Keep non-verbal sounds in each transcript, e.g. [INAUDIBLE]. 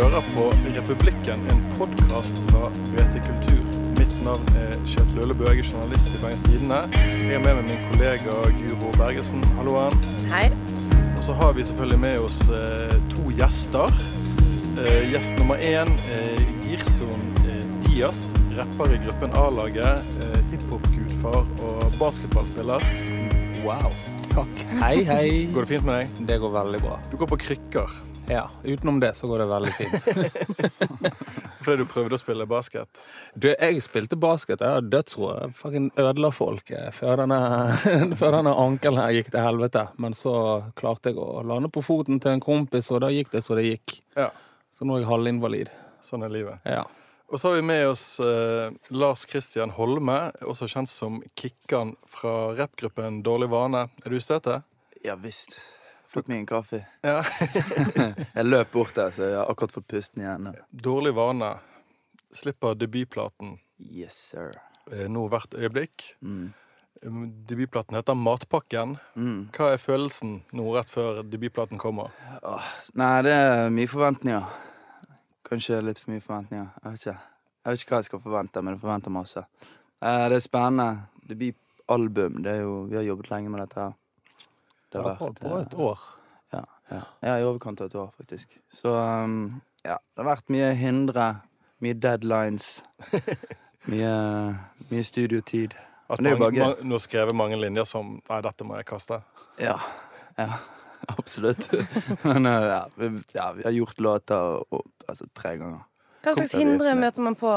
hører på Republikken, en podkast fra BT Kultur. Mitt navn er Kjetil Øllebø, jeg er journalist i Bergens Tidende. Jeg er med meg min kollega Guro Bergesen. Halloen. Hei. Og så har vi selvfølgelig med oss eh, to gjester. Eh, gjest nummer én er Girson eh, Diaz, rapper i gruppen A-laget. Eh, Hiphop-gudfar og basketballspiller. Wow. Takk. Hei, hei. Går det fint med deg? Det går veldig bra. Du går på krykker Ja, Utenom det så går det veldig fint. [LAUGHS] fordi du prøvde å spille basket. Du, jeg spilte basket. Jeg har dødsro. Jeg fucking ødela folk eh, før denne, [LAUGHS] før denne ankelen her gikk til helvete. Men så klarte jeg å lande på foten til en kompis, og da gikk det så det gikk. Ja, Så nå er jeg halvinvalid. sånn er livet. Ja. Og så har vi med oss eh, Lars Christian Holme, også kjent som Kikkan fra rappgruppen Dårlig vane. Er du i støtet? Ja visst. Fått meg en kaffe. Ja. [LAUGHS] Jeg løp bort der, så jeg har akkurat fått pusten igjen. Dårlig vane slipper debutplaten Yes, sir. eh, nå hvert øyeblikk. Mm. Um, Debutplaten heter Matpakken. Mm. Hva er følelsen nå rett før debutplaten kommer? Åh, nei, det er mye forventninger. Kanskje litt for mye forventninger. Jeg vet ikke. Jeg vet ikke hva jeg skal forvente, men jeg forventer masse. Eh, det er spennende. Debutalbum. Det er jo Vi har jobbet lenge med dette her. Det har holdt på et eh, år. Ja, ja. ja, i overkant av et år, faktisk. Så um, ja, det har vært mye hindre. Mye deadlines. [LAUGHS] Mye, mye studiotid. At mange, bare ma- nå har skrevet mange linjer som Nei, dette må jeg kaste. Ja. ja [LAUGHS] absolutt. [LAUGHS] Men uh, ja, vi, ja, vi har gjort låter opp, altså, tre ganger. Hva slags hindre møter man på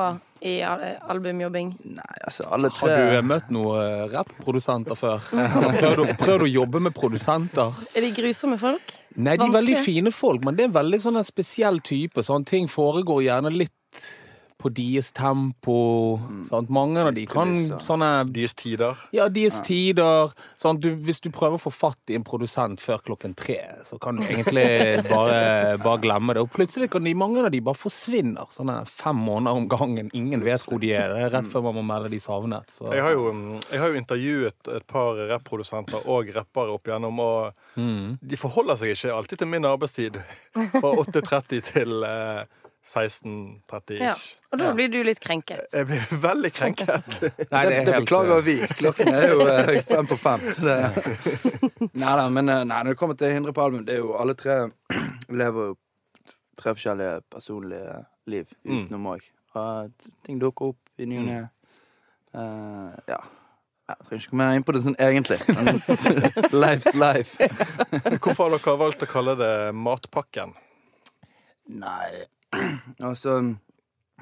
i albumjobbing? Nei, altså, alle Har du eh, møtt noen rapprodusenter før? [LAUGHS] Eller Prøvd å, prøvd å jobbe med produsenter? Er de grusomme folk? Nei, de er veldig fine folk, men det er veldig sånn en spesiell type. Sånn ting foregår gjerne litt på deres tempo. Sant? Mange av de kan sånne Deres tider. Ja, deres tider. Sånn, du, hvis du prøver å få fatt i en produsent før klokken tre, så kan du egentlig [LAUGHS] bare, bare glemme det. Og plutselig kan de, mange av de bare forsvinner. Sånne fem måneder om gangen. Ingen vet hvor de er. Det er rett før man må melde de savnet. Så. Jeg har jo, um, jeg har jo intervjuet et par rapprodusenter og rappere opp igjennom, og Mm. de forholder seg ikke alltid til min arbeidstid. [LAUGHS] Fra 8.30 til eh, 16.30 Ja. Og da blir du litt krenket. Jeg blir veldig krenket. [LAUGHS] Nei, det, det helt, beklager eh, vi. Klokken er jo eh, fem på fem. Så det [LAUGHS] Nei da, men eh, nei, når det kommer til hindre på album, det er jo alle tre [CLEARS THROAT] lever jo tre forskjellige personlige liv Mm. utenom òg. Og ting dukker opp i ny og ne. Eh, ja. Jeg trenger ikke komme mer inn på det sånn egentlig. Men [LAUGHS] life's life. Hvorfor har dere valgt å kalle det Matpakken? Nei, [CLEARS THROAT] altså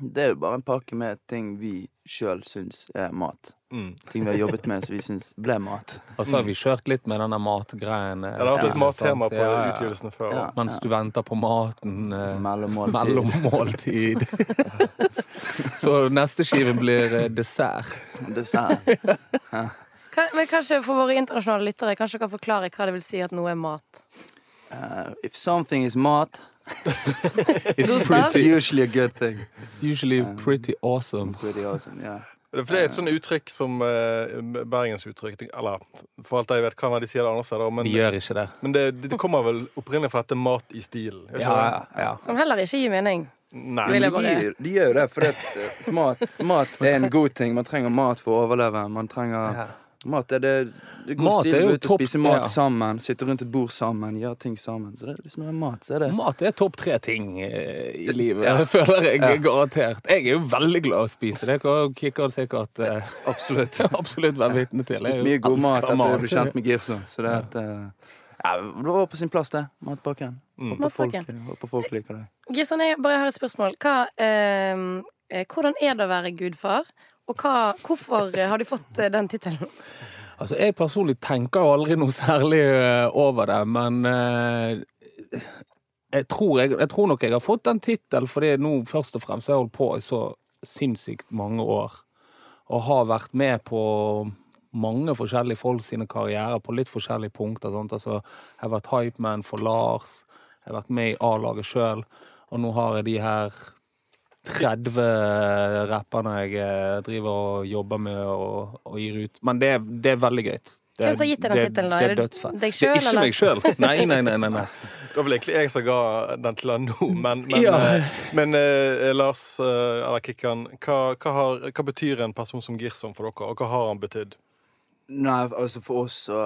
Det er jo bare en pakke med ting vi sjøl syns er mat. Mm. Ting vi har jobbet med som vi syns ble mat. [LAUGHS] Og så har vi kjørt litt med denne matgreien. eh, Det har vært et mattema på Ja, ja. utgivelsene før. Ja. Mens du venter på maten. eh. Mellommåltid. [LAUGHS] så neste skive blir eh, dessert. [LAUGHS] Dessert. Kan, men kanskje For våre internasjonale lyttere Kanskje dere kan forklare hva det vil si at noe er mat? Uh, if something is mat, [LAUGHS] It's, pretty, usually a good thing. it's usually pretty awesome. Pretty awesome, yeah. For det er et sånt uttrykk som eh, bergensuttrykk Eller for alt jeg vet, kan være de sier det andre steder, men, De gjør ikke det. men det, det kommer vel opprinnelig fra dette mat i stilen? Ja, ja, ja. Som heller ikke gir mening. Nei. De, gir, de gjør jo det, for det, mat, mat er en god ting. Man trenger mat for å overleve. Man trenger Ja. Mat er det, det er god Mat stil er å jo gå ut og topp- spise mat ja. sammen. Sitte rundt et bord sammen, gjøre ting sammen. Så det, hvis man har mat, så er det Mat er topp tre ting eh, i livet, [LAUGHS] Ja. føler jeg Ja. garantert. Jeg er jo veldig glad i å spise. Det kan Kikkan sikkert eh, [LAUGHS] absolutt. [LAUGHS] absolutt være vitne til. Spist Jeg mye god mat etter du ble kjent med Girso. Så det, at, eh, ja, det var på sin plass, det. Matpakken. Mm. Håper folk, håper folk liker det. Girson, jeg bare har et spørsmål. Hva, eh, eh, hvordan er det å være gudfar? Og hva, hvorfor har du fått eh, den tittelen? Altså, Jeg personlig tenker jo aldri noe særlig eh, over det, men eh, jeg, tror jeg, jeg tror nok jeg har fått den tittelen fordi nå først og fremst har jeg holdt på i så sinnssykt mange år. Og har vært med på mange forskjellige folk sine karrierer på litt forskjellige punkter. Altså, jeg har vært hypeman for Lars, jeg har vært med i A-laget sjøl, og nå har jeg de her 30 rapperne jeg eh, driver og jobber med og, og gir ut. Men det, det er veldig gøy. Det, Hvem som har gitt deg den det- tittelen, da? Det Er er det dødsfett. deg Det er ikke eller? meg sjøl. [LAUGHS] Nei, nei, nei, nei, nei. Det var vel egentlig jeg som ga den til han nå, men, men, Ja. eh, men eh, Lars, eh, eller Kikkan, hva, hva, har, hva betyr en person som Girson for dere, og hva har han betydd? Nei, altså for oss så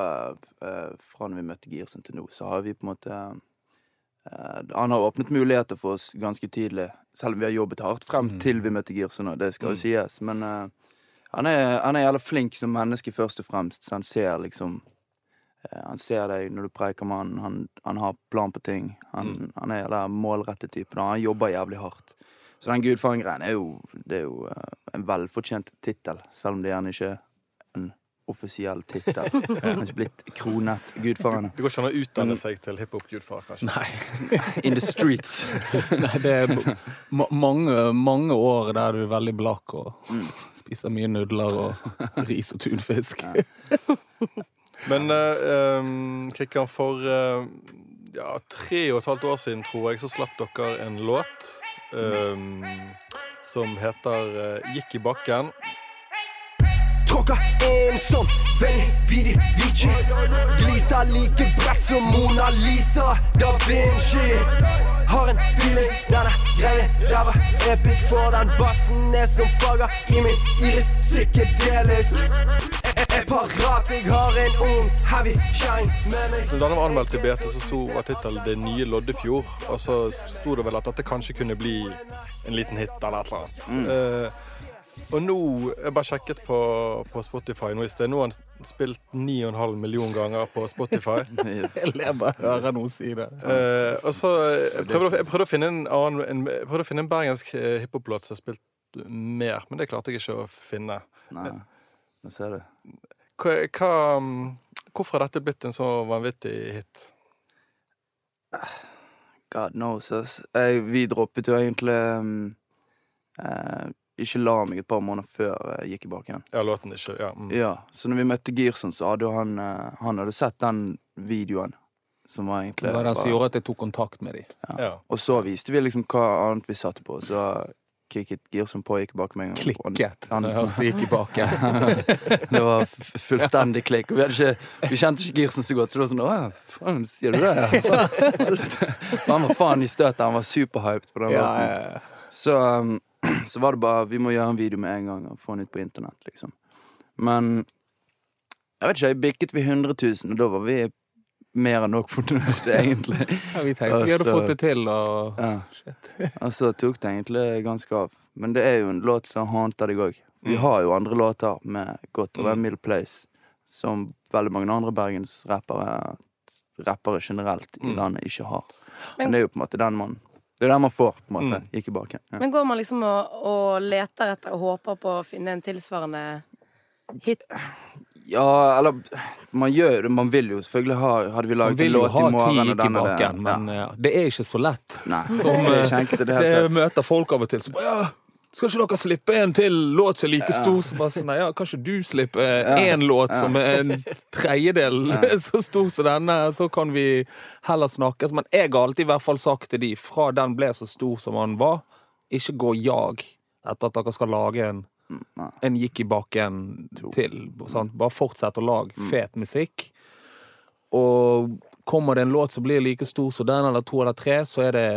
eh, Fra når vi møtte Girson til nå, så har vi på en måte eh, Han har åpnet muligheter for oss ganske tidlig, selv om vi har jobbet hardt frem til vi møtte Girsen, det skal jo sies. Men uh, han, er, han er jævla flink som menneske, først og fremst, så han ser liksom uh, Han ser deg når du preiker med han, han, han har plan på ting. Han, han er jævla målrettet type. da. Han jobber jævlig hardt. Så den gudfaren-greien er jo, det er jo uh, en velfortjent tittel, selv om det gjerne ikke er offisiell tittel. [LAUGHS] Ikke blitt kronet gudfaren. Det går ikke an å utdanne seg til hiphop-gudfar, kanskje? Nei. [LAUGHS] In the streets. [LAUGHS] Nei, det er mange, mange år der du er veldig blakk og spiser mye nudler og ris og tunfisk. Men uh, um, Kikkan, for eh, ja, tre og et halvt år siden, tror jeg, så slapp dere en låt um, som heter eh, Gikk i bakken. Tråkker sånn som vanvittig Vici. Gliser like bredt som Mona Lisa da Vinci. Har en feeling, denne greien der var episk, for den bassen er som farger i min iris psykedelisk. Jeg er parat, jeg har en ung heavy shine med meg. Da den var anmeldt til BT, så sto, var tittelen 'Det nye Loddefjord'. Og så sto det vel at dette kanskje kunne bli en liten hit eller et eller annet. Eh, og nå Jeg bare sjekket på, på Spotify nå i sted. Nå har han spilt 9,5 millioner ganger på Spotify. [LAUGHS] Jeg ler bare av å høre noen si det. Eh, og så eh, jeg prøvde, jeg prøvde å finne en annen en, jeg prøvde å finne en bergensk eh, hiphop-låt som har spilt mer, men det klarte jeg ikke å finne. Nei, nå ser du. Hva, hva, hvorfor har dette blitt en så vanvittig hit? God knows, ass. Vi droppet jo egentlig um, eh, Ikke la meg et par måneder før jeg gikk i igjen. Ja, låten ikke ja, mm. Ja, så når vi møtte Girson, så hadde han eh, Han hadde sett den videoen. Som var egentlig Det var den som gjorde at jeg tok kontakt med dem. ja. Og så viste vi liksom hva annet vi satte på. Så kicket Girson på og gikk bak meg. Klikket. Han, når jeg det gikk i baken. [LAUGHS] det var fullstendig klikk. Og vi, hadde ikke, vi kjente ikke Girson så godt, så det var sånn Å, faen, sier du det? [LAUGHS] [LAUGHS] Han var faen i støtet. Han var superhyped på den Ja, låten. ja, ja. Så, um, [CLEARS THROAT] så var det bare Vi må gjøre en video med en gang og få den ut på internett, liksom. Men jeg vet ikke, jeg bikket vi 100 000, og da var vi mer enn nok fornøyd, [LAUGHS] egentlig. Ja, vi tenkte vi hadde fått det til, og Ja. shit. [LAUGHS] Og så tok det egentlig ganske av. Men det er jo en låt som haunter deg òg. Vi har jo andre låter med Godt over Middle Place, som veldig mange andre bergensrappere Rappere generelt i landet ikke har. Men, Men- det er jo på en måte den man Det er det man får, på en måte. Gikk i baken. Ja. Men går man liksom og, og leter etter og håper på å finne en tilsvarende hit? Ja, eller Man gjør det. Man vil jo selvfølgelig ha Hadde vi laget en låt i morgen og gikk i den og det baken, men ja. ja, det er ikke så lett. Nei, Som, det er eh, ikke enkelt i det Det hele tatt. møter folk av og til som bare ja, skal ikke dere slippe en til låt som er like stor? Så bare sånn, nei, ja, kan ikke du slippe én låt som er en tredjedel [LAUGHS] så stor som denne? Så kan vi heller snakkes. Men jeg har alltid i hvert fall sagt til de, fra den ble så stor som den var, ikke gå jag etter at dere skal lage en en gikk i bakken til. Sant? Bare fortsett å lage fet musikk. Og kommer det en låt som blir like stor som den, eller to eller tre, så er det,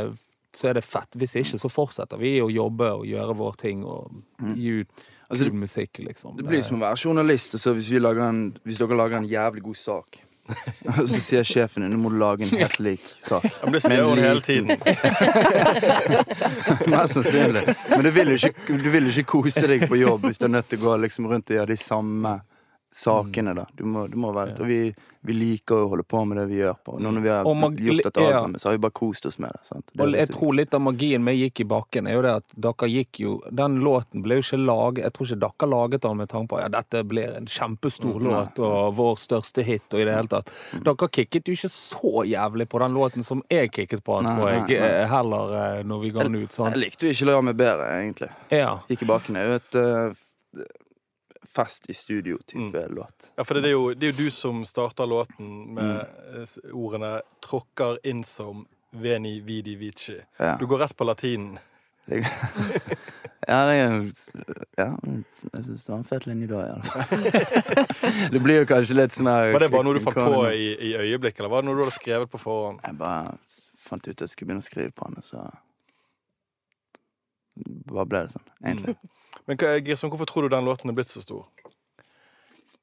så er det fett. Hvis ikke, så fortsetter vi å jobbe og gjøre vår ting og gi ut Altså, det, musikk, liksom. Det blir som å være journalist, Altså, hvis, vi lager en, hvis dere lager en jævlig god sak [LAUGHS] så sier sjefen din nå må du lage en helt lik sak. Han blir hun hele tiden. [LAUGHS] Mest sannsynlig. Men du vil, ikke, du vil ikke kose deg på jobb hvis du er nødt til å gå liksom rundt og gjøre de samme sakene. da Du må, du må være Og vi, vi liker å holde på med det vi gjør. på Nå når vi har gjort et ja. så har vi bare kost oss med det. Sant? det Og jeg tror litt av magien vi Gikk i bakken er jo det at dere gikk jo Den låten ble jo ikke laget Jeg tror ikke dere laget den med tanke på ja, dette blir en kjempestor låt og vår største hit og i det hele tatt. Dere kicket jo ikke så jævlig på den låten som jeg kicket på, Nei, tror jeg, nei, nei. eh, heller eh, når vi ga den ut. Jeg likte jo ikke La meg bedre, egentlig. Ja. Gikk i bakken er jo et eh, fest i studio-type låt. Ja, for det er, jo, det er jo du som starter låten med mm. ordene 'tråkker inn som veni vidi vici'. Ja. Du går rett på latinen. [LAUGHS] Ja, det er, ja, jeg syns det var en fet linje da, i [LAUGHS] det blir jo kanskje litt sånn her Var det bare noe du fant på i, i øyeblikket, eller var det noe du hadde skrevet på forhånd? Jeg bare fant ut at jeg skulle begynne å skrive på den, og så Bare ble det sånn, egentlig. Men Girson, hvorfor tror du den låten er blitt så stor?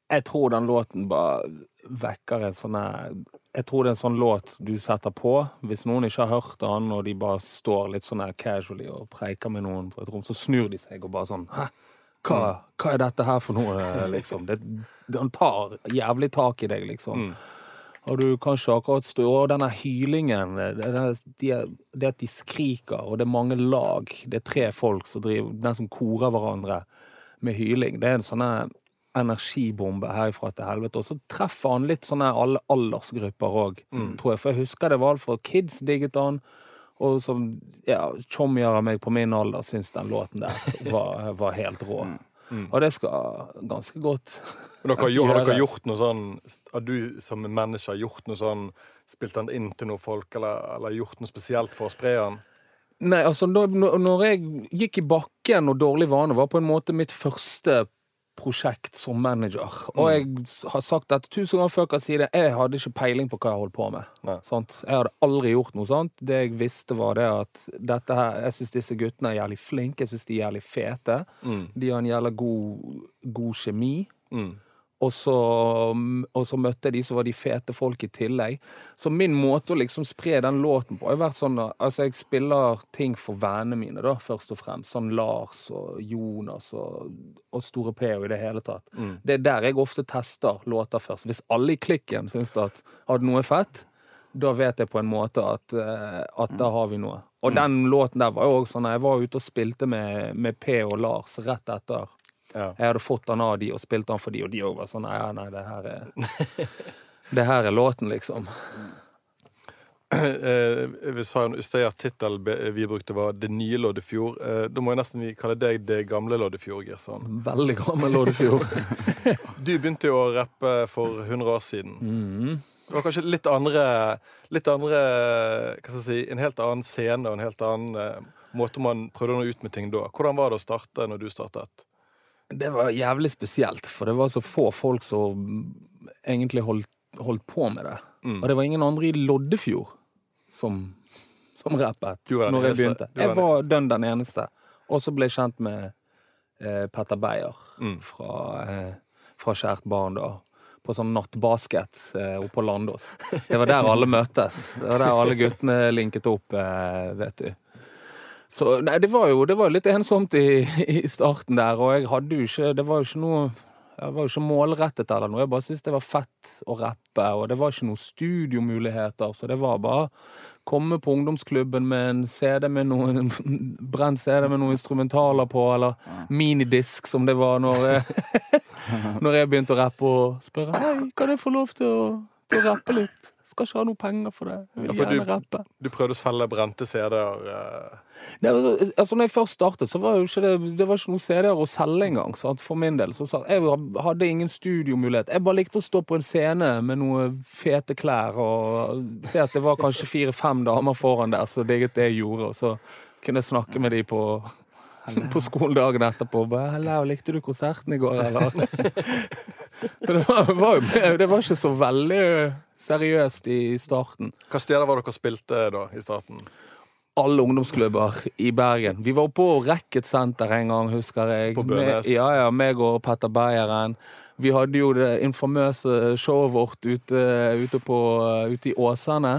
Jeg tror den låten bare vekker en sånn Jeg tror det er en sånn låt du setter på. Hvis noen ikke har hørt den, og de bare står litt sånn casually og preiker med noen på et rom, så snur de seg og bare sånn Hæ? Hva, hva er dette her for noe, liksom? Det, den tar jævlig tak i deg, liksom. Og du kan ikke akkurat stå Og denne hylingen, det, det, det at de skriker, og det er mange lag Det er tre folk som driver Den som korer hverandre med hyling. Det er en sånn energibombe herifra til helvete. Og så treffer han litt sånne alle aldersgrupper òg, tror jeg. For jeg husker det var alt fra kids digget han, og som ja, tjommier av meg på min alder syns den låten der var, var helt rå. Og det skal ganske godt. [LAUGHS] Men dere, har dere gjort noe sånn Har du som menneske gjort noe sånn Spilt den inn til noen folk, eller, eller gjort noe spesielt for å spre den? Nei, altså når- når jeg gikk i bakken og Dårlig vane var på en måte mitt første prosjekt som manager. Og jeg har sagt dette tusen ganger før kan si det, jeg hadde ikke peiling på hva jeg holdt på med. Sant? Jeg hadde aldri gjort noe sånt. Det jeg visste var det at dette her, jeg syns disse guttene er jævlig flinke, jeg syns de er jævlig fete. De har en jævla god, god kjemi. Mm. Og så, og så møtte jeg de som var de fete folk i tillegg. Så min måte å liksom spre den låten på har vært sånn Altså, jeg spiller ting for vennene mine, da, først og fremst. Sånn Lars og Jonas og, og Store P og i det hele tatt. Det er der jeg ofte tester låter først. Hvis alle i klikken syns at hadde noe fett, da vet jeg på en måte at, eh, at da har vi noe. Og den låten der var jo også sånn Jeg var ute og spilte med, med P og Lars rett etter Ja. jeg hadde fått den av de og spilt den for de, og de òg var sånn Nei, nei, det her er Det her er låten, liksom. Eh, vi sa jo i sted at tittelen vi brukte, var 'Det nye Loddefjord'. Eh, da må jeg nesten kalle deg 'Det gamle Loddefjord'. Girson. Veldig gammel Loddefjord. [LAUGHS] Du begynte jo å rappe for 100 år siden. Mm. Det var kanskje litt andre, litt andre hva skal jeg si, En helt annen scene og en helt annen eh, måte man prøvde å nå ut med ting da. Hvordan var det å starte når du startet? Det var jævlig spesielt, for det var så få folk som egentlig holdt, holdt på med det. Mm. Og det var ingen andre i Loddefjord som, som rappet når jeg begynte. Jeg var dønn den eneste. Og så ble jeg kjent med eh, Petter Beyer Mm. fra, eh, fra Kjært barn, da. På sånn nattbasket eh, oppe på Landås. Det var der alle møttes. Det var der alle guttene linket opp, eh, vet du. Så nei, det var jo det var litt ensomt i, i starten der, og jeg hadde jo ikke Det var jo ikke noe jeg var jo ikke målrettet eller noe. Jeg bare syntes det var fett å rappe, og det var ikke noen studiomuligheter. Så det var bare komme på ungdomsklubben med en CD med noen [LAUGHS] brent CD med noen instrumentaler på, eller minidisk, som det var når jeg, [LAUGHS] når jeg begynte å rappe, og spørre Hei, kan jeg få lov til å, til å rappe litt? Skal ikke ha noe penger for det. Jeg Ja, vil for gjerne du- rappe. Du prøvde å selge brente CD-er. Uh... Nei, altså, altså, når jeg først startet, så var jo ikke det, det var ikke noen CD-er å selge engang. Sant? For min del. Så, sa- jeg hadde ingen studiomulighet. Jeg bare likte å stå på en scene med noen fete klær og se at det var kanskje fire-fem damer foran der som digget det jeg gjorde, og så kunne jeg snakke med de på på skolen dagen etterpå. Bare, Hello, likte du konserten i går, eller? [LAUGHS] Det var, var jo det var ikke så veldig seriøst i starten. hva steder var dere spilte da i starten? alle ungdomsklubber i Bergen. Vi var på Racket Center en gang, husker jeg. På Bønes. Med, ja, ja, meg og Petter Beieren. Vi hadde jo det infamøse showet vårt ute, ute, på, ute i Åsane.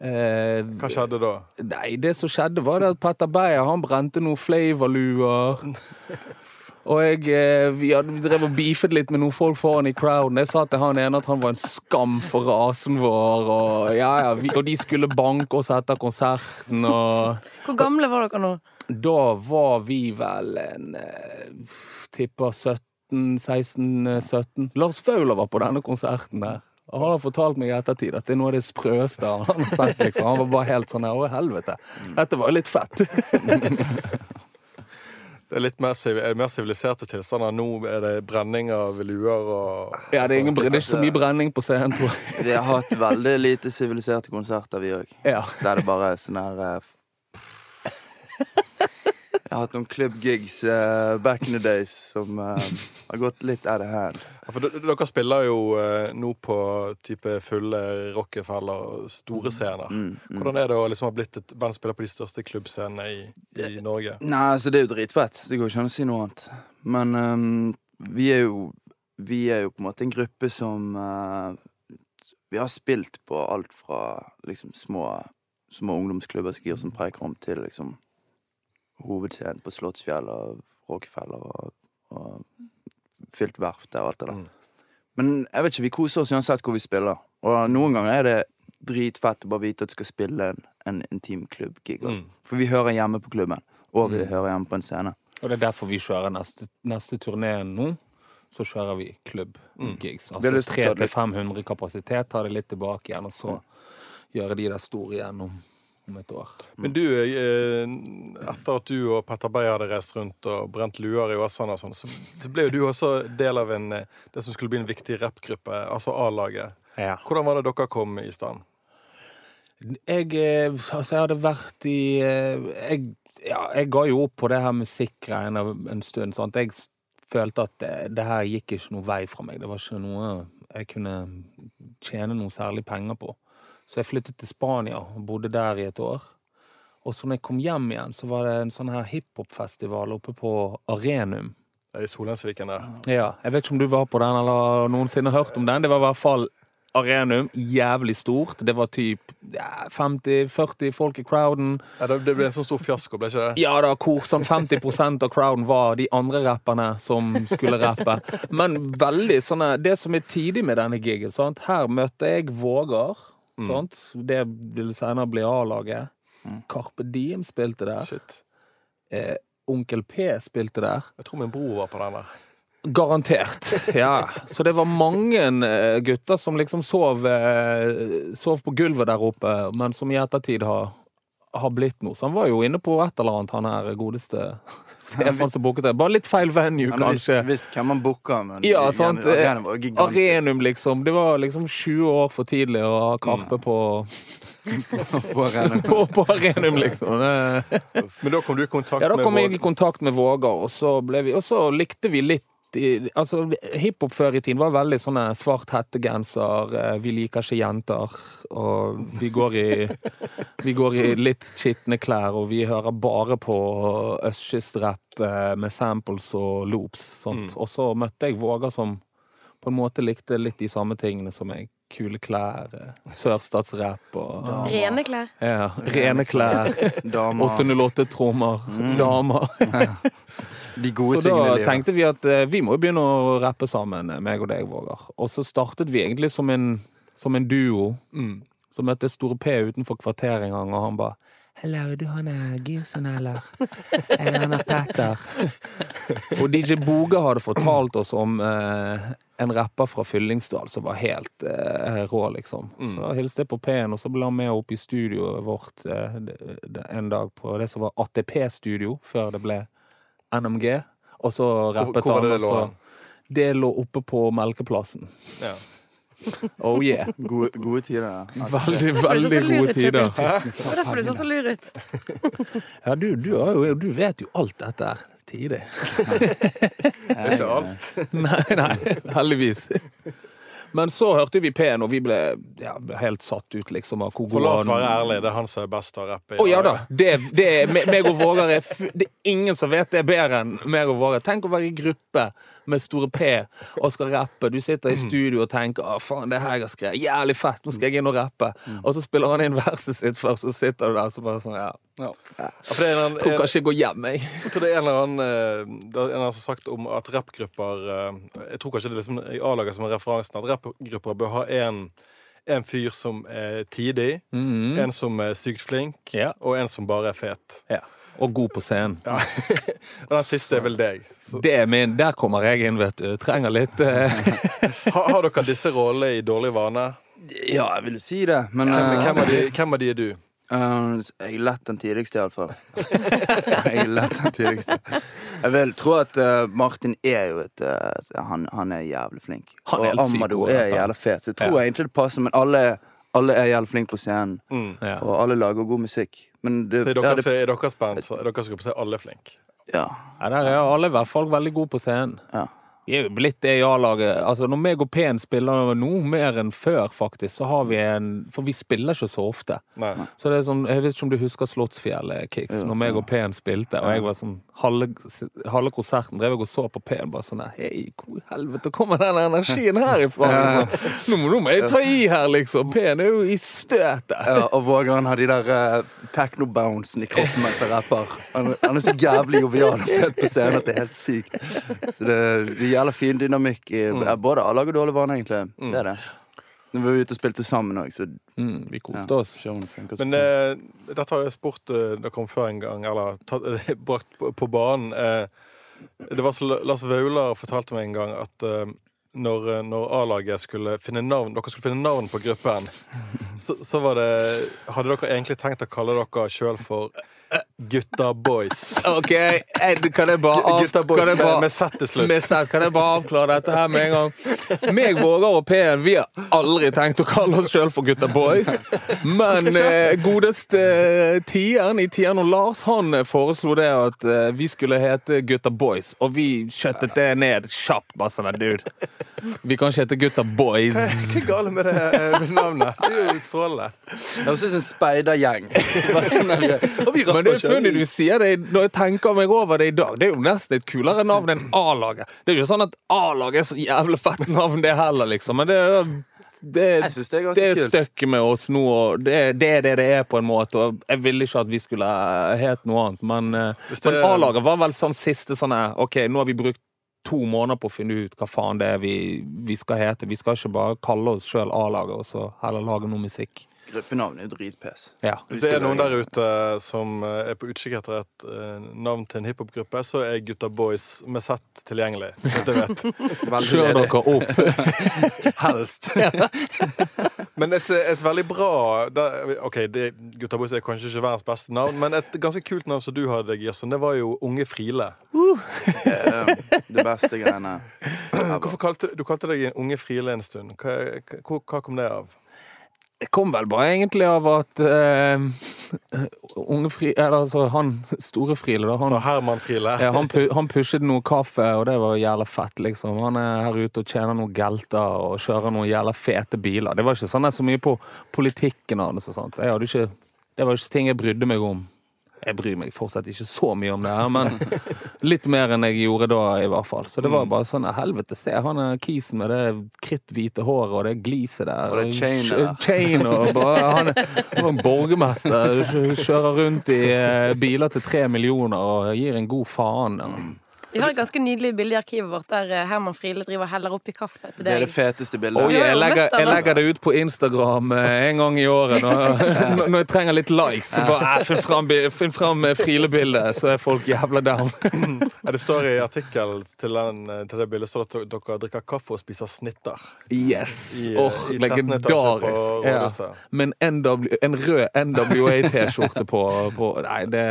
Eh, Hva skjedde da? Nei, det som skjedde var det at Petter Beyer han brente noen flavorluer. [LAUGHS] Og jeg, eh, vi, hadde, vi drev og beefet litt med noen folk foran i crowden. Jeg sa til han ene at han var en skam for rasen vår. Og, ja, ja, vi, og de skulle banke oss etter konserten. Og Hvor gamle var dere nå? da var vi vel en eh, Tipper 17, 16, eh, 17. Lars Fauler var på denne konserten der. Og han har fortalt meg i ettertid at det er noe av det sprøeste han har sett. liksom. Han var bare helt sånn her, å helvete. Dette var jo litt fett. [LAUGHS] Det er litt mer, er mer siviliserte tilstander. Nå er det brenning av luer og Ja, det er, ingen, det er ikke så mye brenning på scenen, tror jeg. Vi har hatt veldig lite siviliserte konserter, vi òg. Ja. Der det bare er sånn her eh, Jeg har hatt noen klubbgigs uh, back in the days som uh, har gått litt out of hand. Ja, For dere spiller jo uh, nå på type fulle Rockefeller store scener. Mm, mm. Hvordan er det å liksom ha blitt et band spiller på de største klubbscenene i, i Norge? Nei, altså det er jo dritfett. Det går ikke an å si noe annet. Men um, vi er jo Vi er jo på en måte en gruppe som Vi har spilt på alt fra liksom små, små ungdomsklubber som gir som preikerom, til liksom hovedscenen på Slottsfjell og Råkefeller og, og fylt verft der og alt det der. Mm. Men jeg vet ikke, vi koser oss uansett hvor vi spiller. Og noen ganger er det dritfett å bare vite at du skal spille en, en intim klubbgig. Mm. For vi hører hjemme på klubben, og vi Mm. hører hjemme på en scene. Og det er derfor vi kjører neste, neste turné nå. Så kjører vi klubbgigs. Mm. Altså lyst til å ta det 300-500 kapasitet, ta det litt tilbake igjen, og så gjøre de der store igjen om, et år. Men du, eh, etter at du og Petter Beyer hadde reist rundt og brent luer i Åsane og sånn, så, ble jo du også del av en, eh, det som skulle bli en viktig rappgruppe, altså A-laget. Ja. Hvordan var det dere kom i stand? Jeg, eh, altså jeg hadde vært i jeg, ja, jeg ga jo opp på det her musikkgreiene en stund. Sant? Jeg følte at det, det her gikk ikke noe vei fra meg. Det var ikke noe jeg kunne tjene noe særlig penger på. Så jeg flyttet til Spania og bodde der i et år. Og så når jeg kom hjem igjen, så var det en sånn her hiphop-festival oppe på Arenum. I Solheimsviken der. Ja, Jeg vet ikke om du var på den eller noensinne hørt om den. Det var i hvert fall Arenum. Jævlig stort. Det var typ ja, 50-40 folk i crowden. Ja, det, det ble en sånn stor fiasko, ble ikke det? Ja da, hvor sånn 50% av crowden var de andre rapperne som skulle rappe. Men veldig sånne Det som er tidlig med denne gigen, sant? her møtte jeg Vågar. Sant? Det ville senere bli A-laget. Carpe Diem spilte der. Shit. Eh, Onkel P spilte der. Jeg tror min bror var på den der. Garantert. Ja. Så det var mange eh, gutter som liksom sov, eh, sov på gulvet der oppe, men som i ettertid har, har blitt noe. Så han var jo inne på et eller annet, han her godeste [LAUGHS] Stefan som booket det. Bare litt feil venue, Han kanskje. visst hvem man booker, men Ja, sant. Arenum var gigantisk. Arenum, liksom. Det var liksom 20 år for tidlig å ha Karpe på, [LAUGHS] På Arenum. [LAUGHS] på, på Arenum, liksom. Men da kom du i kontakt med Ja, da kom jeg i kontakt med Våger og så, ble vi, og så likte vi litt altså, Hiphop før i tiden var veldig sånne svart hettegenser, eh, vi liker ikke jenter, og vi går i, [LAUGHS] vi går i litt skitne klær, og vi hører bare på østkystrapp eh, med samples og loops. Sånt. Og så møtte jeg Våger som på en måte likte litt de samme tingene som meg. Kule klær, eh, sørstatsrapp og Rene klær. ja, rene klær. 808-trommer, damer. Så da tenkte vi at eh, vi må jo begynne å rappe sammen, eh, meg og deg, Vågar. Og så startet vi egentlig som en, som en duo. Mm. Så møtte jeg Store P utenfor kvarteret en gang, og han ba Hello, du han er Girson, eller? Er han er Petter? og DJ Boge hadde fortalt oss om eh, en rapper fra Fyllingsdal som var helt eh, rå, liksom. Så hilste jeg på P-en, og så ble han med opp i studioet vårt eh, en dag på det som var ATP-studio, før det ble NMG. Og så rappet hvor han. det lå så- Det lå oppe på Melkeplassen. Ja. [LAUGHS] Oh yeah. Gode, gode tider, ja. [LAUGHS] Veldig, veldig gode tider. Det var derfor du så så lur ut. [LAUGHS] Ja, du, du, har jo, du vet jo alt dette her tidlig. Det ikke alt. Nei, nei, heldigvis. Men så hørte vi P-en, og vi ble, ja, ble helt satt ut, liksom, av hvor For la oss være ærlig, det er han som er best til å rappe. Å ja da. Det, det er, meg og Vågar er Det er ingen som vet det bedre enn meg og Vågar. Tenk å være i gruppe med Store P og skal rappe. Du sitter i studio og tenker 'Å, faen, det her jeg skrevet, jævlig fett, nå skal jeg inn og rappe'. Og så spiller han inn verset sitt først, så sitter du der så bare sånn Ja. ja. Ja, Tror kanskje jeg går hjem, jeg. jeg tror det er en eller annen eh, Det er en eller annen som har sagt om at rappgrupper eh, Jeg tror kanskje det er liksom i A-laget som er referansen. At rappgrupper bør ha en, en fyr som er tidig, en som er sykt flink, Ja. og en som bare er fet. Ja. Og god på scenen. Ja. [LAUGHS] og den siste er vel deg. Så, Det er min, Der kommer jeg inn, vet du. Trenger litt eh, [LAUGHS] har, har dere disse rollene i dårlig vane? Ja, jeg vil jo si det, men eh, hvem, av de, hvem av de er du? Uh, jeg er lett den tidligste, iallfall. [LAUGHS] jeg er lett den tidligste. Jeg vil tro at uh, Martin er jo et uh, han, han er jævlig flink. Han er og god er jævlig fet, så jeg tror Ja. egentlig det passer. Men alle, alle er jævlig flinke på scenen, Mm. ja. og alle lager god musikk. Men det, Så i ja, deres, det, i deres band så er deres gruppe så er alle flinke. ja, Ja, der er alle i hvert fall veldig gode på scenen. ja. Vi er jo blitt det i A-laget. Altså, når meg og Pen spiller nå, mer enn før, faktisk, så har vi en For vi spiller ikke så ofte. Nei. Så det er sånn, Jeg vet ikke om du husker Slottsfjellet-kicks, når meg og Pen spilte, og jeg var sånn Halve, halve konserten drev jeg og så på Pen, bare sånn Hei, hvor i helvete kommer den energien her ifra? Liksom? Nå, må- nå må jeg ta i her, liksom. Pen er jo i støtet. Ja, og Vågan har de der uh, techno-bouncen i kroppen mens han rapper. Han, han er så jævlig jovial og fet på scenen at det er helt sykt. Så det, det jævla fin dynamikk i ja, både A-lag og Dårlig vane, egentlig. Det er det. Når vi var ute og spilte sammen òg, så Mm, vi koste oss. Ja. Men eh, dette har jeg spurt eh, dere om før en gang, eller tatt, eh, [LAUGHS] brakt på, på banen. Eh, det var så Lars Vaular fortalte meg en gang at eh, når, eh, når A-laget skulle finne navn Dere skulle finne navn på gruppen, [LAUGHS] så, så var det Hadde dere egentlig tenkt å kalle dere sjøl for Gutta Boys? OK, jeg, kan jeg bare av, Gutta Boys kan jeg med, bare, med sett til slutt. med sett, kan jeg bare avklare dette her med en gang? Meg, Vågar og P-en vi har aldri tenkt å kalle oss sjøl for Gutta Boys. Men eh, godeste eh, Tieren i Tieren og Lars han eh, foreslo det at eh, vi skulle hete Gutta Boys. Og vi skjøttet det ned kjapt. Bare sånn dude. Vi kan ikke hete Gutta Boys. Hva er galt med det eh, navnet? Det er jo strålende. Det høres ut som en speidergjeng. Sånn og vi Men det er funny du sier det når jeg tenker meg over det i dag. Det er jo nesten et kulere navn enn A-laget. Det er jo ikke sånn at A-laget er så jævlig fett navn, det heller, liksom. Men det er det, Jeg synes det er ganske det er støkket med oss nå, og det, det er det det er, på en måte. Og jeg ville ikke at vi skulle het noe annet, men, eh, det- men A-laget var vel sånn siste sånn OK, nå har vi brukt to måneder på å finne ut hva faen det er vi, vi skal hete. Vi skal ikke bare kalle oss sjøl A-laget, og så heller lage noe musikk. Gruppenavnet er jo dritpes. Ja. Hvis det er noen der ute som eh, er på utkikk etter et eh, navn til en hiphopgruppe, så er Gutta Boys med sett tilgjengelig. Vet. [LAUGHS] Kjør dere opp. [LAUGHS] Helst. Men et, et veldig bra da, OK, det, Gutta Boys er kanskje ikke verdens beste navn, men et ganske kult navn som du hadde, Jørsson, det var jo Unge Friele. Eh, det beste greiene. [CLEARS THROAT] Hvorfor kalte du kalte deg Unge Friele en stund? Hva, hva, hva kom det av? Det kom vel bare egentlig av at eh, unge fri, eller, altså, han store Friele, da. Han, Herman Friele? ja, han, pu, han pushet noe kaffe, og det var jævla fett, liksom. Han er her ute og tjener noen gelter og kjører noen jævla fete biler. Det var ikke sånn så mye på politikken hans og sånt. Jeg hadde ikke, det var ikke ting jeg brydde meg om. Jeg bryr meg fortsatt ikke så mye om det her, men litt mer enn jeg gjorde da, i hvert fall. Så det var bare sånn Helvete, se han er kisen med det kritthvite håret og det gliset der. Og det chainet der. Chain og bare Han er en borgermester. Kjører rundt i eh, biler til tre millioner og gir en god faen. Vi har et ganske nydelig bilde i arkivet vårt der eh, Herman Friele driver og heller oppi kaffe til Det er det feteste bildet. Ja, jeg, legger, jeg legger det ut på Instagram eh, en gang i året. Når, [LAUGHS] når jeg trenger litt likes, så bare eh, finn fram, finn fram Friele-bildet, så er folk jævla down. [LAUGHS] Det står i artikkelen til, den, til det bildet står at dere drikker kaffe og spiser snitter. Yes! I, Åh, i 13. etasje på legendarisk. Ja. Men NW, en rød NWA-T-skjorte på, på Nei, det,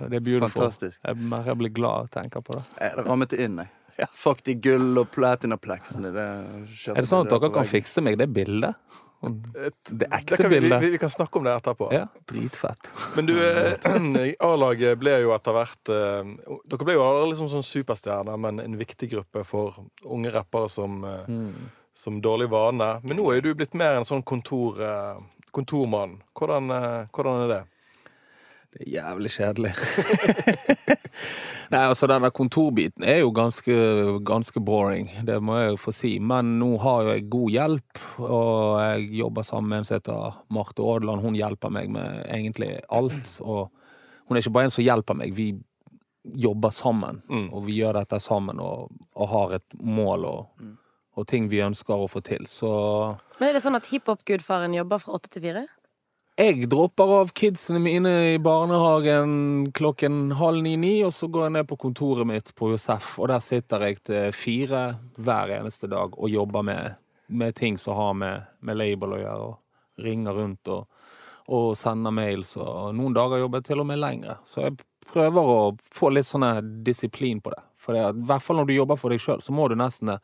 det er beautiful. Fantastisk. Jeg, jeg blir glad av å tenke på det. Jeg rammet det inn, jeg. Fuck de gull- og platinaplexene. Er det sånn at dere kan fikse meg det bildet? Det ekte kan vi, vi, bildet? vi kan snakke om det etterpå. Ja, dritfett. Men du, eh, [CLEARS THROAT] A-laget ble jo etter hvert eh, Dere ble jo aldri liksom sånn superstjerner, men en viktig gruppe for unge rappere som, mm. som Dårlig vane. Men nå er du blitt mer en sånn kontor, eh, kontormann. Hvordan, eh, hvordan er det? Det er jævlig kjedelig. [LAUGHS] Nei, altså Denne kontorbiten er jo ganske, ganske boring, det må jeg jo få si. Men nå har jo jeg god hjelp, og jeg jobber sammen med en som heter Marte Aadland. Hun hjelper meg med egentlig alt. Og hun er ikke bare en som hjelper meg, vi jobber sammen. Mm. Og vi gjør dette sammen og, og har et mål og, og ting vi ønsker å få til. Så Men er det sånn at hiphop-gudfaren jobber fra åtte til fire? Jeg dropper av kidsene mine i barnehagen klokken halv ni-ni, og så går jeg ned på kontoret mitt på Josef, og der sitter jeg til fire hver eneste dag og jobber med, med ting som har med, med label å gjøre, og ringer rundt og, og sender mails, og noen dager jobber jeg til og med lengre. Så jeg prøver å få litt sånn disiplin på det. For det, I hvert fall når du jobber for deg sjøl, så må du nesten det.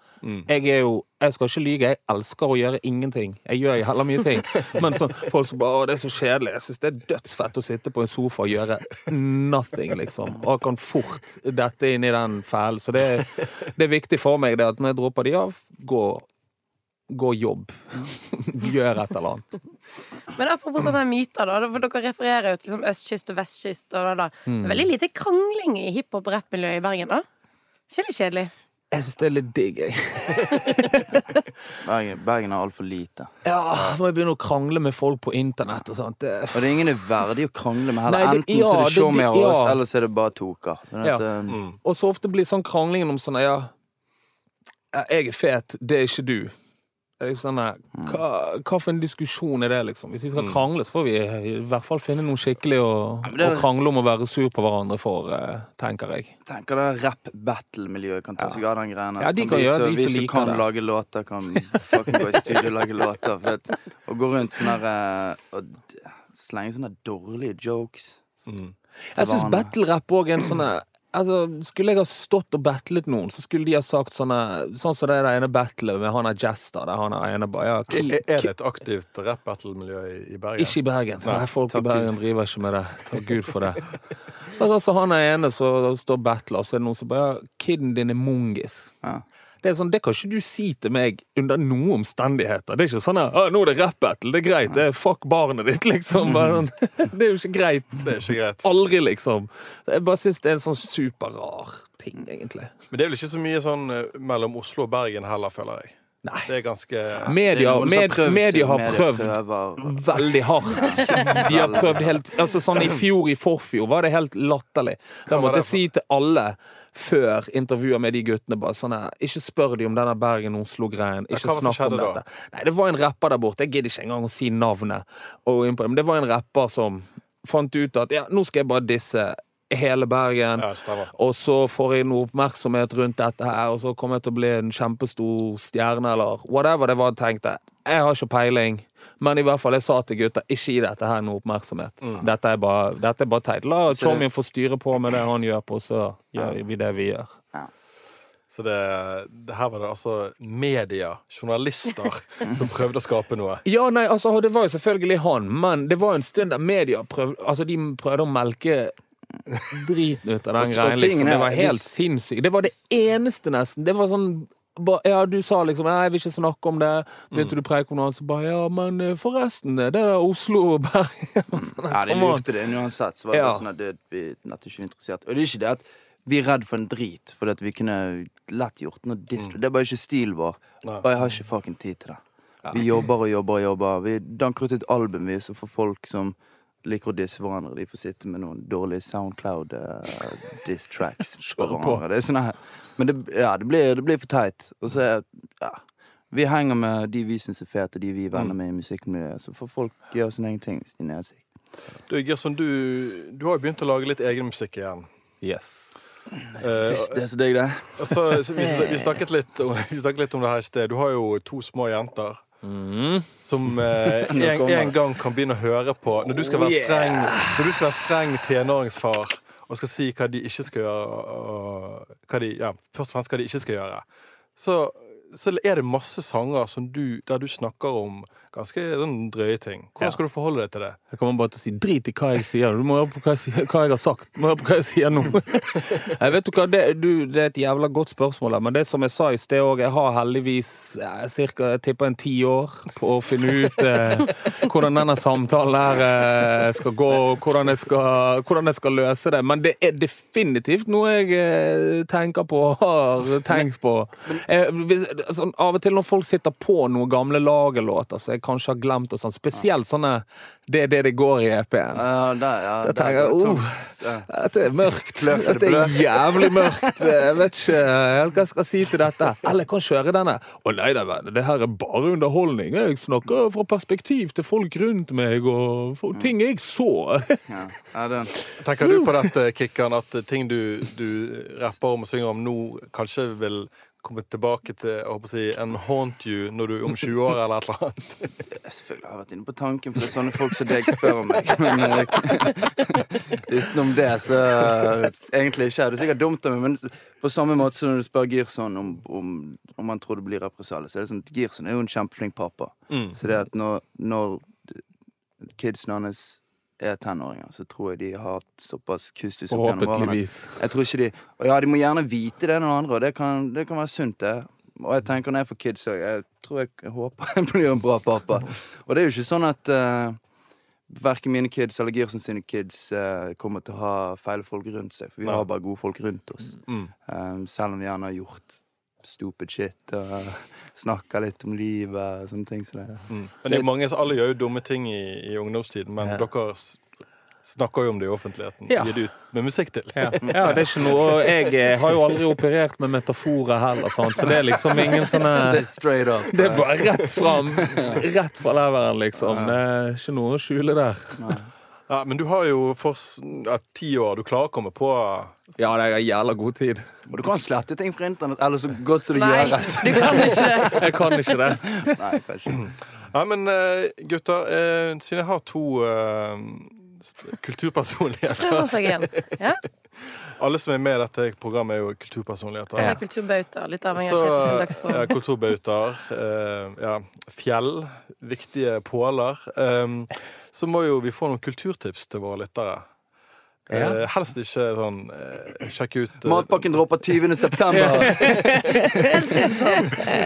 Jeg er jo Jeg skal ikke lyge, jeg elsker å gjøre ingenting. Jeg gjør heller mye ting. [LAUGHS] Men så, folk som bare Å, det er så kjedelig. Jeg syns det er dødsfett å sitte på en sofa og gjøre nothing, liksom. Og jeg kan fort dette inn i den fælen. Så det, det er viktig for meg det at når jeg dropper de av, gå Gå jobb. Gjør et eller annet. Men apropos sånne myter, da. For dere refererer jo til liksom østkyst og vestkyst. Og da, da. Mm. veldig lite krangling i hiphop- og rappmiljøet i Bergen, da. Ikke litt kjedelig? Jeg syns det er litt digg, jeg. [LAUGHS] Bergen, Bergen har altfor lite. Ja, må jeg begynne å krangle med folk på internett og sånt. Det, Og det er ingen er verdig å krangle med heller. Nei, det- Enten så er det det- show me det- oss, ja. eller så er det bare toker. Sånn Ja. eh, Og så ofte blir sånn kranglingen om sånn ja, ja, jeg er fet, det er ikke du. Sånn, hva, hva for en diskusjon er det, liksom? Hvis vi skal krangle, så får vi i hvert fall finne noe skikkelig å, ja, krangle om å være sur på hverandre for, eh, tenker jeg. tenker det rap-battle-miljøet kan ta seg av den greia. Ja, de kan vi gjøre det, de Vi som liker kan det. lage låter, kan fucking gå i studio og lage låter. Vet, og gå rundt sånn her eh, og slenge sånne dårlige jokes Jeg syns battle-rap òg er en sånn Altså, Skulle jeg ha stått og battlet noen, så skulle de ha sagt sånne Sånn som det der ene battlet med han er Jester, der han er ene ja, Er, er det et aktivt rap-battle-miljø i, i Bergen? Ikke i Bergen. Nei, folk i Bergen Bergen driver ikke med det. Takk Gud for det. Altså, han er ene som står battler, og så er det noen som bare ja, 'Kiden din er mungis'. Ja. Det er sånn, det kan ikke du si til meg under noen omstendigheter. Det er ikke sånn at 'nå er det rap-battle', det er greit. Det er 'fuck barnet ditt', [LAUGHS] liksom. Bare, sånn, [LAUGHS] det er jo ikke greit. Det er ikke greit. Aldri, liksom. Jeg bare syns det er en sånn superrar ting, egentlig. Men det er vel ikke så mye sånn eh, mellom Oslo og Bergen heller, føler jeg. Nei. Det er ganske er Media, med, prøvd, media har media prøvd veldig hardt. De har prøvd helt Altså sånn I fjor, i forfjor, var det helt latterlig. Da måtte jeg si til alle før intervjuer med de guttene bare sånn her Ikke spør de om denne Bergen-Oslo-greien. Ikke snakk om dette. Nei, det var en rapper der borte. Jeg gidder ikke engang å si navnet. Men det var en rapper som fant ut at ja, nå skal jeg bare disse hele Bergen. Ja. Og så får jeg noe oppmerksomhet rundt dette her, og så kommer jeg til å bli en kjempestor stjerne, eller whatever det var jeg tenkte. Jeg har ikke peiling, men i hvert fall jeg sa til gutta ikke gi dette her noe oppmerksomhet. Dette er bare, dette er bare teit. La Tommy få styre på med det han gjør på, så gjør vi det vi gjør. Så det, det her var det altså media, journalister, [LAUGHS] som prøvde å skape noe. Ja, nei, altså, det var jo selvfølgelig han, men det var en stund der media prøvde Altså, de prøvde å melke driten ut av den [LAUGHS] greien, liksom. Det var helt sinnssykt. Det var det eneste, nesten. Det var sånn ba, ja, du sa liksom Nei, jeg vil ikke snakke om det. Begynte du å preike om noe så bare Ja, men eh, forresten, det er Oslo og Bergen [LAUGHS] sånn, Ja, de lurte det uansett. Så var det Ja. sånn at det, vi er nett ikke interessert. Og det er ikke det at vi er redd for en drit, for vi kunne lett gjort noe distro. Det er bare ikke stilen vår. Nei. Og jeg har ikke fucking tid til det. Vi jobber og jobber og jobber. Vi danker ut et album, vi, så for folk som liker å disse hverandre, de får sitte med noen dårlige Soundcloud uh, diss tracks [LAUGHS] på hverandre. Det er sånn her. Men det, ja, det, blir, det blir for teit. Og så er ja. Vi henger med de vi syns er fete, og de vi er venner med i musikkmiljøet. Så får folk gjøre sin egen ting hvis de er seg. Du, Gerson, du, du har jo begynt å lage litt egen musikk igjen. Yes. Uh, Visst, det er så digg, det. altså, så, så vi, [LAUGHS] vi, snakket litt, om- vi snakket litt om det her i sted. Du har jo to små jenter. Mm. Som eh, [LAUGHS] en, en gang kan begynne å høre på Når du skal være streng Når du skal være streng tenåringsfar og skal si hva de ikke skal gjøre, og hva de, ja, først og fremst hva de ikke skal gjøre, så, så er det masse sanger som du, der du snakker om ganske sånn drøye ting. Hvordan skal du forholde deg til det? Jeg kommer bare til å si drit i hva jeg sier. Du må høre på hva jeg, sier, hva jeg har sagt. Du må høre på hva jeg sier nå. [LAUGHS] Jeg vet du hva, det, du, det er et jævla godt spørsmål, men det som jeg sa i sted òg, jeg har heldigvis ja, cirka, jeg tipper en ti år på å finne ut eh, hvordan denne samtalen her eh, skal gå, og hvordan jeg skal, hvordan jeg skal løse det. Men det er definitivt noe jeg eh, tenker på og har tenkt på. Jeg, hvis, sånn, av og til når folk sitter på noen gamle lagerlåter som jeg kanskje har glemt, og sånn, spesielt sånne Det er det det går i EP-en. Ja, det, ja. det, det, det oh. Ja. Dette er mørkt. Er det Dette er jævlig mørkt. Jeg vet ikke helt hva jeg skal si til dette. Eller jeg kan kjøre denne. Å nei da, venn. det her er bare underholdning. Jeg snakker fra perspektiv til folk rundt meg, og for ting jeg så. Ja. Ja, den. Tenker du på dette, Kikkan, at ting du, du rapper om og synger om nå, kanskje vil komme tilbake til å si, en haunt you når du er om 20 år eller et eller annet? [LAUGHS] Selvfølgelig har jeg vært inne på tanken, for det er sånne folk som deg spør om meg. [LAUGHS] Men eh, [LAUGHS] utenom det, så egentlig ikke. Det er sikkert dumt av meg, men på samme måte som når du spør Girson om, om, om han tror det blir represalier, så er det sånn Girson er jo en kjempeflink pappa. Mm. Så det at når, når kidsen hans er tenåringer, så tror jeg de har hatt såpass kustus opp gjennom årene. [LAUGHS] Jeg tror ikke de Og ja, de må gjerne vite det noen andre, og det kan, det kan være sunt, det. Og jeg tenker når jeg får kids òg, jeg tror jeg, jeg håper [LAUGHS] jeg blir en bra pappa. Og det er jo ikke sånn at uh, verken mine kids eller Girsen sine kids uh, kommer til å ha feil folk rundt seg, for vi har bare gode folk rundt oss. Mm. Um, selv om vi gjerne har gjort stupid shit og [LAUGHS] snakka litt om livet og sånne ting Så det. Mm. Men det er mange som alle gjør jo dumme ting i, i ungdomstiden, men Ja. dere snakker jo om det i offentligheten. Ja. Gir det ut med musikk til. Ja, ja, det er ikke noe Jeg eh, har jo aldri operert med metaforer heller, sånn, så det er liksom ingen sånne [LAUGHS] Det er straight up. Det er bare rett fram. [LAUGHS] Rett fra leveren, liksom. Det er ikke noe å skjule der. Ja, men du har jo for ja, ti år. Du klarer å komme på Ja, det er jævla god tid. Og du kan slette ting fra internett, eller så godt som det Nei, gjøres. du kan ikke det. [LAUGHS] Jeg kan ikke det. Nei, kanskje. Ja, men eh, gutter, eh, siden jeg har to eh, kulturpersonligheter. Ja? [LAUGHS] Alle som er med i dette programmet, er jo kulturpersonligheter. Ja. Kulturbautaer, Litt avhengig av sin ja, dagsform. kulturbautaer. eh, ja, fjell. Viktige påler. Um, så må jo vi få noen kulturtips til våre lyttere. Ja. Eh, helst ikke sånn eh, Sjekk ut eh, Matpakken dropper 20. september. [LAUGHS]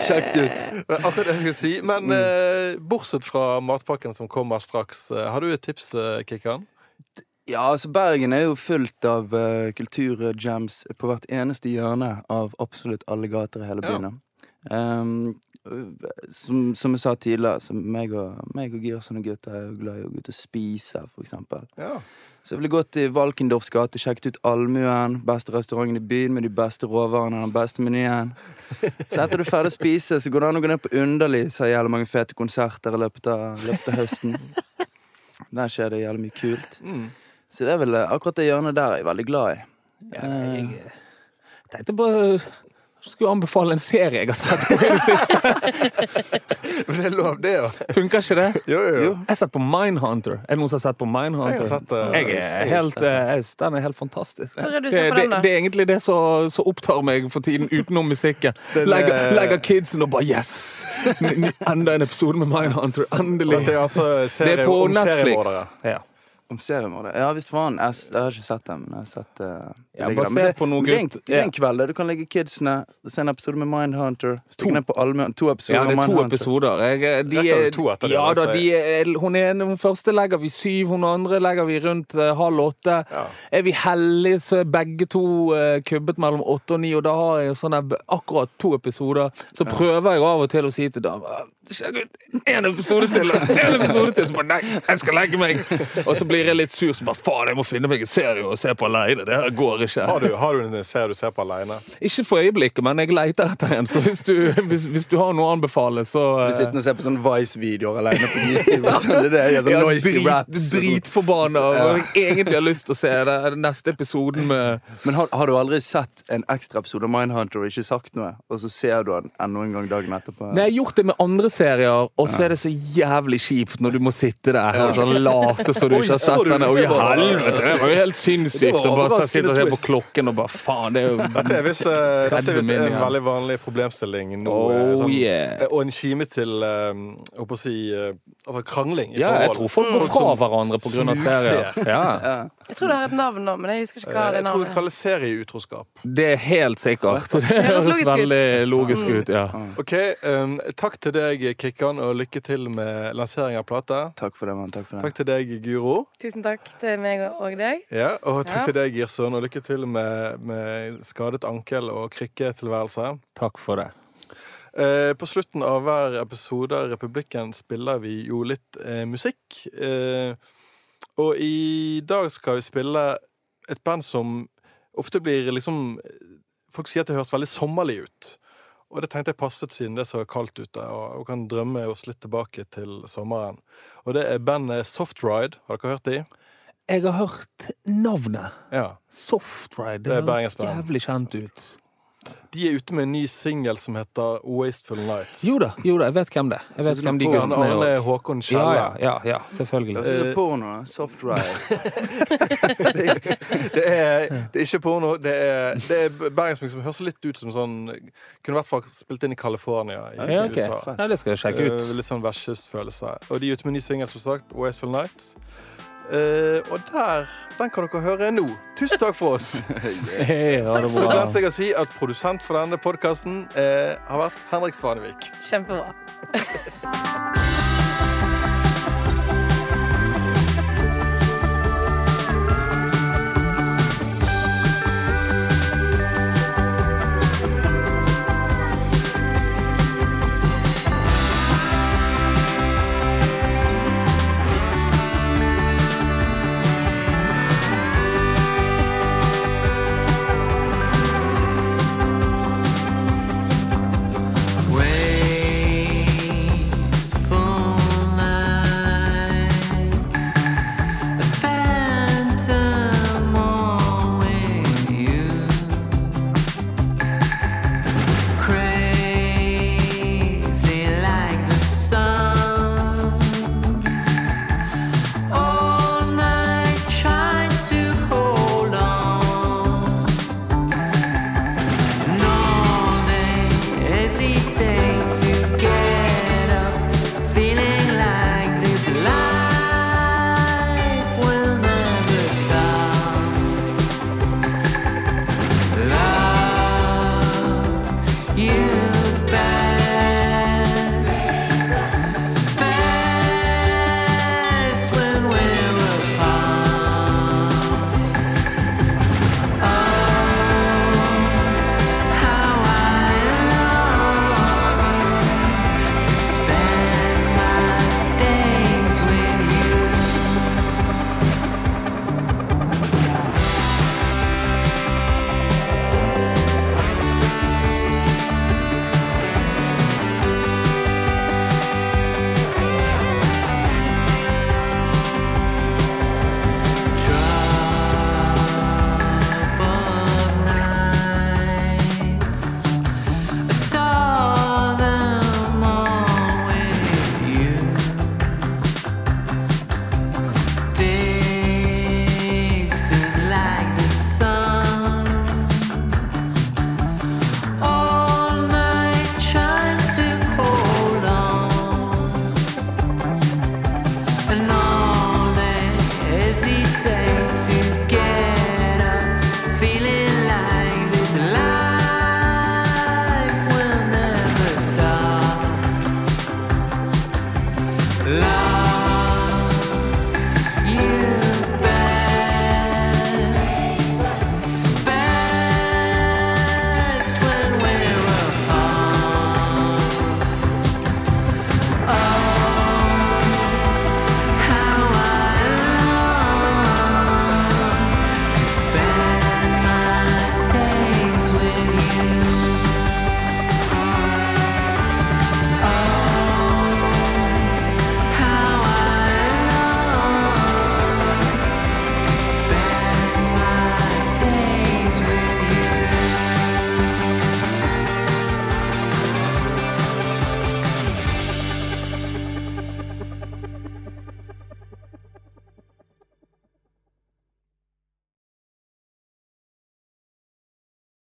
Sjekk ut. Akkurat det jeg skulle si. Men eh, bortsett fra matpakken som kommer straks, eh, har du et tips, eh, Kikkan? Ja, altså Bergen er jo fullt av uh, kulturjams på hvert eneste hjørne av absolutt alle gater i hele Ja. byen. Um, som, som jeg sa tidligere, så meg og, meg og Girson og gutta er glad i å gå ut og spise, for eksempel. Ja. Så jeg ville gått i Valkendorfs gate, sjekket ut Allmuen, beste restauranten i byen med de beste råvarene og den beste menyen. Så etter du er ferdig å spise, så går det an å gå ned på Underlig, så har jævlig mange fete konserter i løpet av, løpet av høsten. Der skjer det jævlig mye kult. Mm. Så det er vel eh, akkurat det hjørnet der jeg er veldig glad i. Ja, jeg tenkte på skulle anbefale en serie jeg har sett på i det siste. [LAUGHS] Men det er lov, det, jo. Funker ikke det? Jo, jo, jo. Jeg har sett på Mindhunter. Er det noen som har sett på Mindhunter? Jeg har sett det. Jeg er helt, eh, den er helt fantastisk. Hvor er du Det, på den, da? det er egentlig det som som opptar meg for tiden, utenom musikken. [LAUGHS] Legger, legger kidsen og bare Yes! Enda en episode med Mindhunter. Endelig! Det er altså Det er på om Netflix. seriemordere. Ja. Om seriemordere? Ja visst faen. Jeg, jeg har ikke sett dem, men jeg har sett det Ja, basert på noe det, gutt- det er en kveld der du kan legge kidsene, se en episode med Mindhunter, To. Almøen, to episoder Ja, det er to episoder. Jeg, eh, de, er- to etter det, ja, da, de er, hun, er, hun første legger vi syv, hun andre legger vi rundt uh, halv åtte. Ja. Er vi heldige, så er begge to uh, kubbet mellom åtte og ni, og da har jeg sånne, akkurat to episoder. Så prøver jeg av og til å si til Sjekk ut én episode til! En episode til! Så bare nei, jeg skal legge meg! Og så blir jeg litt sur, så bare faen, jeg må finne meg en serie å se på aleine. Det her går ikke. Har du, har du en serie du ser på aleine? Ikke for øyeblikket, men jeg leter etter en. Så hvis du, hvis, hvis du har noe å anbefale, så Vi eh, sitter og ser på sånne Vice-videoer alene på YouTube. sånn. Det er sånn ja, noisy drit, raps. sånn. dritforbanna. Og jeg egentlig har lyst til å se det, den neste episoden med Men har, har du aldri sett en ekstra episode av Mindhunter og ikke sagt noe, og så ser du den enda en gang dagen etterpå? Nei, Jeg har gjort det med andre serier, og så er det så jævlig kjipt når du må sitte der og sånn late som du ikke har sett den. Å, i helvete! Det var jo helt sinnssykt Det var å bare sitte og se på klokken og bare faen, det er jo Dette er visst eh, dette er visst en veldig vanlig problemstilling nå. Oh, eh, sånn, yeah. eh, Og en kime til eh, å si uh, altså krangling i Ja, jeg tror folk går fra hverandre av serier. Ja. Jeg tror det har et navn nå, men jeg husker ikke hva det er. Jeg tror det kalles serieutroskap. Det er helt sikkert. Det høres veldig logisk ut, ja. Ok, um, Takk til deg, Kikkan, og lykke til med lansering av plate. Takk for det, mann. Takk for det. Takk til deg, Guro. Tusen takk til meg og deg. Ja, og takk Ja. til deg, Girson, og lykke til med, med skadet ankel og krykketilværelse. Takk for det. Eh, på slutten av hver episode av Republikken spiller vi jo litt eh, musikk. Eh, og i dag skal vi spille et band som ofte blir liksom Folk sier at det høres veldig sommerlig ut. Og det tenkte jeg passet siden det er så kaldt ute, og, og kan drømme oss litt tilbake til sommeren. Og det er bandet Softride. Har dere hørt de? Jeg har hørt navnet. Ja. Softride. Det Det høres jævlig kjent ut. De er ute med en ny singel som heter Wasteful Nights. Jo da, jo da, jeg vet hvem det er. Jeg vet hvem de guttene er. Arne. Håkon Ja, Kjelle. ja, ja, ja, Det selvfølgelig. Det er Eh, porno. Soft ride. [LAUGHS] Det er, det er ikke porno. Det er, det er bergensmusikk som høres litt ut som sånn Kunne i hvert fall spilt inn i California i Ja, okay. USA. Nei, det skal jeg sjekke Eh, ut. litt sånn vestkystfølelse. Og de er ute med en ny singel, som sagt. Wasteful Nights. Eh, og der, den kan dere høre nå. Tusen takk for oss. [LAUGHS] Hei, ha det Så glemte jeg å si at produsent for denne podkasten uh, har vært Henrik Svanevik. Kjempebra.